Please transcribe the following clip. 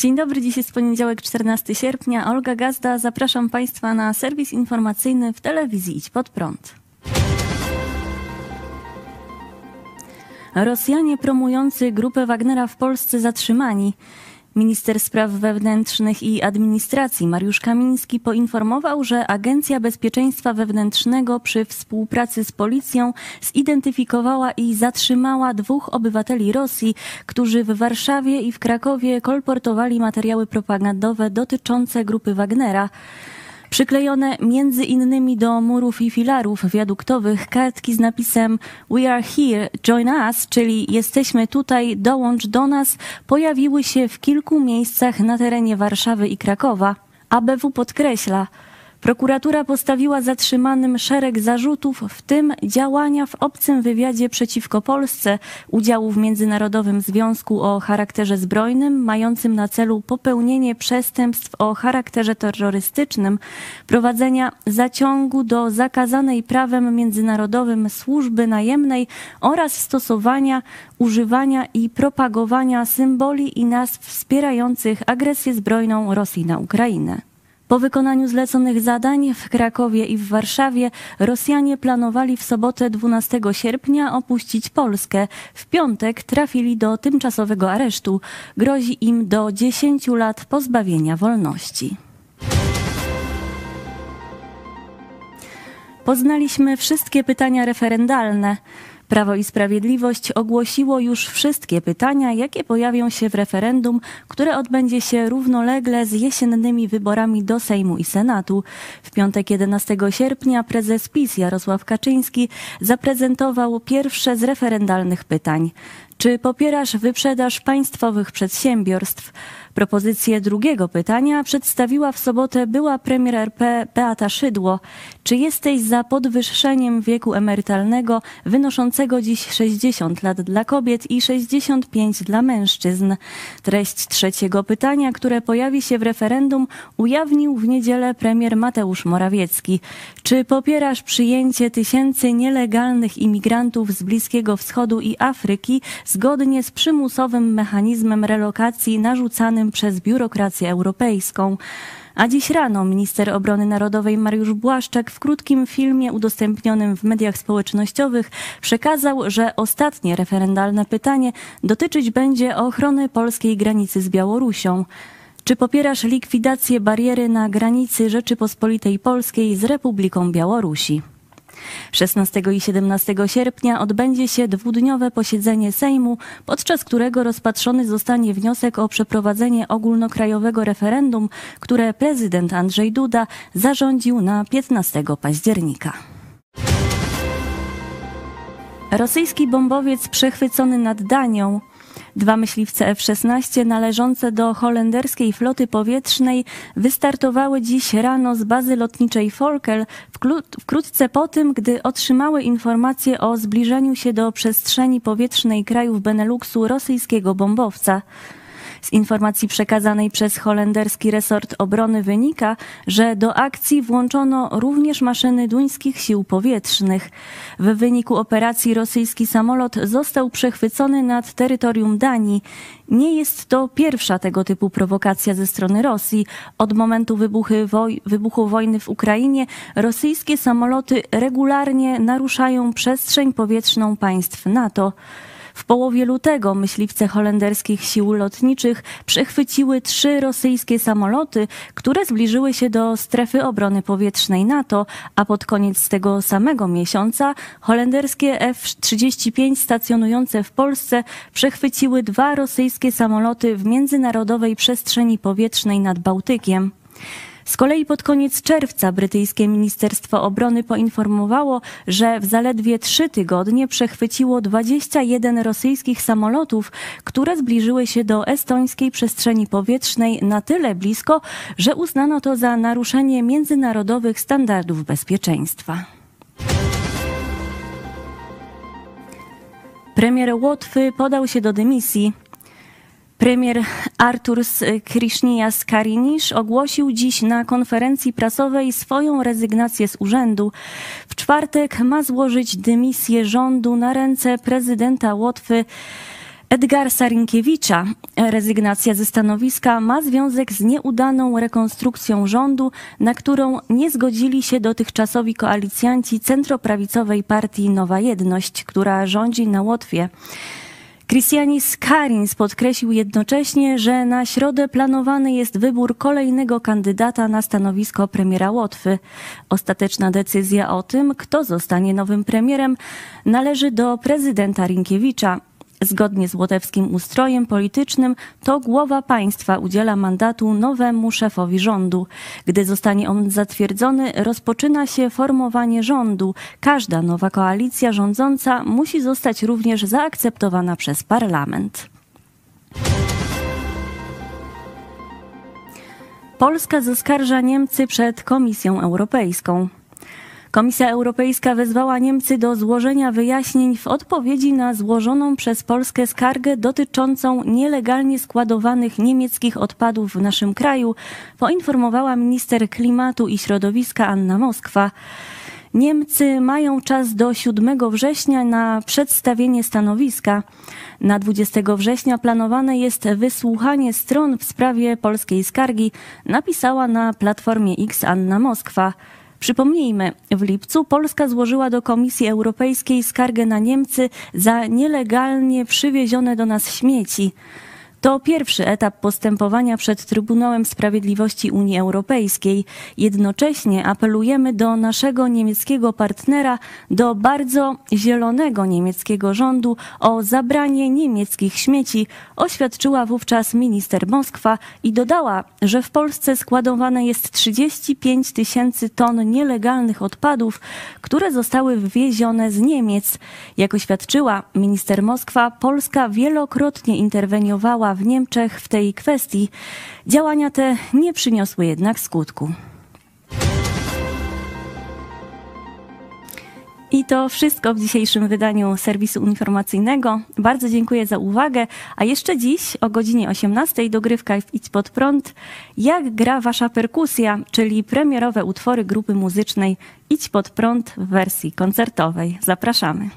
Dzień dobry, dziś jest poniedziałek 14 sierpnia. Olga Gazda, zapraszam Państwa na serwis informacyjny w telewizji Idź Pod Prąd. Rosjanie promujący grupę Wagnera w Polsce zatrzymani. Minister Spraw Wewnętrznych i Administracji Mariusz Kamiński poinformował, że Agencja Bezpieczeństwa Wewnętrznego przy współpracy z policją zidentyfikowała i zatrzymała dwóch obywateli Rosji, którzy w Warszawie i w Krakowie kolportowali materiały propagandowe dotyczące grupy Wagnera. Przyklejone między innymi do murów i filarów wiaduktowych kartki z napisem We are here, join us, czyli jesteśmy tutaj, dołącz do nas, pojawiły się w kilku miejscach na terenie Warszawy i Krakowa. ABW podkreśla, Prokuratura postawiła zatrzymanym szereg zarzutów, w tym działania w obcym wywiadzie przeciwko Polsce, udziału w Międzynarodowym Związku o charakterze zbrojnym, mającym na celu popełnienie przestępstw o charakterze terrorystycznym, prowadzenia zaciągu do zakazanej prawem międzynarodowym służby najemnej oraz stosowania, używania i propagowania symboli i nazw wspierających agresję zbrojną Rosji na Ukrainę. Po wykonaniu zleconych zadań w Krakowie i w Warszawie Rosjanie planowali w sobotę 12 sierpnia opuścić Polskę. W piątek trafili do tymczasowego aresztu. Grozi im do 10 lat pozbawienia wolności. Poznaliśmy wszystkie pytania referendalne. Prawo i Sprawiedliwość ogłosiło już wszystkie pytania, jakie pojawią się w referendum, które odbędzie się równolegle z jesiennymi wyborami do Sejmu i Senatu. W piątek 11 sierpnia prezes PiS Jarosław Kaczyński zaprezentował pierwsze z referendalnych pytań. Czy popierasz wyprzedaż państwowych przedsiębiorstw? Propozycję drugiego pytania przedstawiła w sobotę była premier RP Beata Szydło. Czy jesteś za podwyższeniem wieku emerytalnego wynoszącego dziś 60 lat dla kobiet i 65 dla mężczyzn? Treść trzeciego pytania, które pojawi się w referendum, ujawnił w niedzielę premier Mateusz Morawiecki. Czy popierasz przyjęcie tysięcy nielegalnych imigrantów z Bliskiego Wschodu i Afryki zgodnie z przymusowym mechanizmem relokacji narzucanym przez biurokrację europejską. A dziś rano minister obrony narodowej Mariusz Błaszczak w krótkim filmie udostępnionym w mediach społecznościowych przekazał, że ostatnie referendalne pytanie dotyczyć będzie ochrony polskiej granicy z Białorusią. Czy popierasz likwidację bariery na granicy Rzeczypospolitej Polskiej z Republiką Białorusi? 16 i 17 sierpnia odbędzie się dwudniowe posiedzenie Sejmu, podczas którego rozpatrzony zostanie wniosek o przeprowadzenie ogólnokrajowego referendum, które prezydent Andrzej Duda zarządził na 15 października. Rosyjski bombowiec przechwycony nad Danią Dwa myśliwce F-16 należące do holenderskiej floty powietrznej wystartowały dziś rano z bazy lotniczej Folkel wkrótce po tym, gdy otrzymały informację o zbliżeniu się do przestrzeni powietrznej krajów Beneluxu rosyjskiego bombowca. Z informacji przekazanej przez holenderski resort obrony wynika, że do akcji włączono również maszyny duńskich sił powietrznych. W wyniku operacji rosyjski samolot został przechwycony nad terytorium Danii. Nie jest to pierwsza tego typu prowokacja ze strony Rosji. Od momentu woj wybuchu wojny w Ukrainie rosyjskie samoloty regularnie naruszają przestrzeń powietrzną państw NATO. W połowie lutego myśliwce holenderskich sił lotniczych przechwyciły trzy rosyjskie samoloty, które zbliżyły się do strefy obrony powietrznej NATO, a pod koniec tego samego miesiąca holenderskie F-35 stacjonujące w Polsce przechwyciły dwa rosyjskie samoloty w międzynarodowej przestrzeni powietrznej nad Bałtykiem. Z kolei pod koniec czerwca brytyjskie Ministerstwo Obrony poinformowało, że w zaledwie trzy tygodnie przechwyciło 21 rosyjskich samolotów, które zbliżyły się do estońskiej przestrzeni powietrznej na tyle blisko, że uznano to za naruszenie międzynarodowych standardów bezpieczeństwa. Premier Łotwy podał się do dymisji. Premier Artur Krishnias Karinisz ogłosił dziś na konferencji prasowej swoją rezygnację z urzędu. W czwartek ma złożyć dymisję rządu na ręce prezydenta Łotwy Edgar Sarinkiewicza. Rezygnacja ze stanowiska ma związek z nieudaną rekonstrukcją rządu, na którą nie zgodzili się dotychczasowi koalicjanci centroprawicowej partii Nowa Jedność, która rządzi na Łotwie. Christianis Karins podkreślił jednocześnie, że na środę planowany jest wybór kolejnego kandydata na stanowisko premiera Łotwy. Ostateczna decyzja o tym, kto zostanie nowym premierem, należy do prezydenta Rinkiewicza. Zgodnie z łotewskim ustrojem politycznym to głowa państwa udziela mandatu nowemu szefowi rządu. Gdy zostanie on zatwierdzony, rozpoczyna się formowanie rządu. Każda nowa koalicja rządząca musi zostać również zaakceptowana przez parlament. Polska zaskarża Niemcy przed Komisją Europejską. Komisja Europejska wezwała Niemcy do złożenia wyjaśnień w odpowiedzi na złożoną przez Polskę skargę dotyczącą nielegalnie składowanych niemieckich odpadów w naszym kraju, poinformowała minister klimatu i środowiska Anna Moskwa. Niemcy mają czas do 7 września na przedstawienie stanowiska. Na 20 września planowane jest wysłuchanie stron w sprawie polskiej skargi, napisała na platformie X Anna Moskwa. Przypomnijmy, w lipcu Polska złożyła do Komisji Europejskiej skargę na Niemcy za nielegalnie przywiezione do nas śmieci. To pierwszy etap postępowania przed Trybunałem Sprawiedliwości Unii Europejskiej. Jednocześnie apelujemy do naszego niemieckiego partnera, do bardzo zielonego niemieckiego rządu o zabranie niemieckich śmieci, oświadczyła wówczas minister Moskwa i dodała, że w Polsce składowane jest 35 tysięcy ton nielegalnych odpadów, które zostały wywiezione z Niemiec. Jak oświadczyła minister Moskwa, Polska wielokrotnie interweniowała w Niemczech w tej kwestii. Działania te nie przyniosły jednak skutku. I to wszystko w dzisiejszym wydaniu serwisu informacyjnego. Bardzo dziękuję za uwagę. A jeszcze dziś o godzinie 18 dogrywka w Idź pod prąd. Jak gra wasza perkusja, czyli premierowe utwory grupy muzycznej Idź pod prąd w wersji koncertowej. Zapraszamy.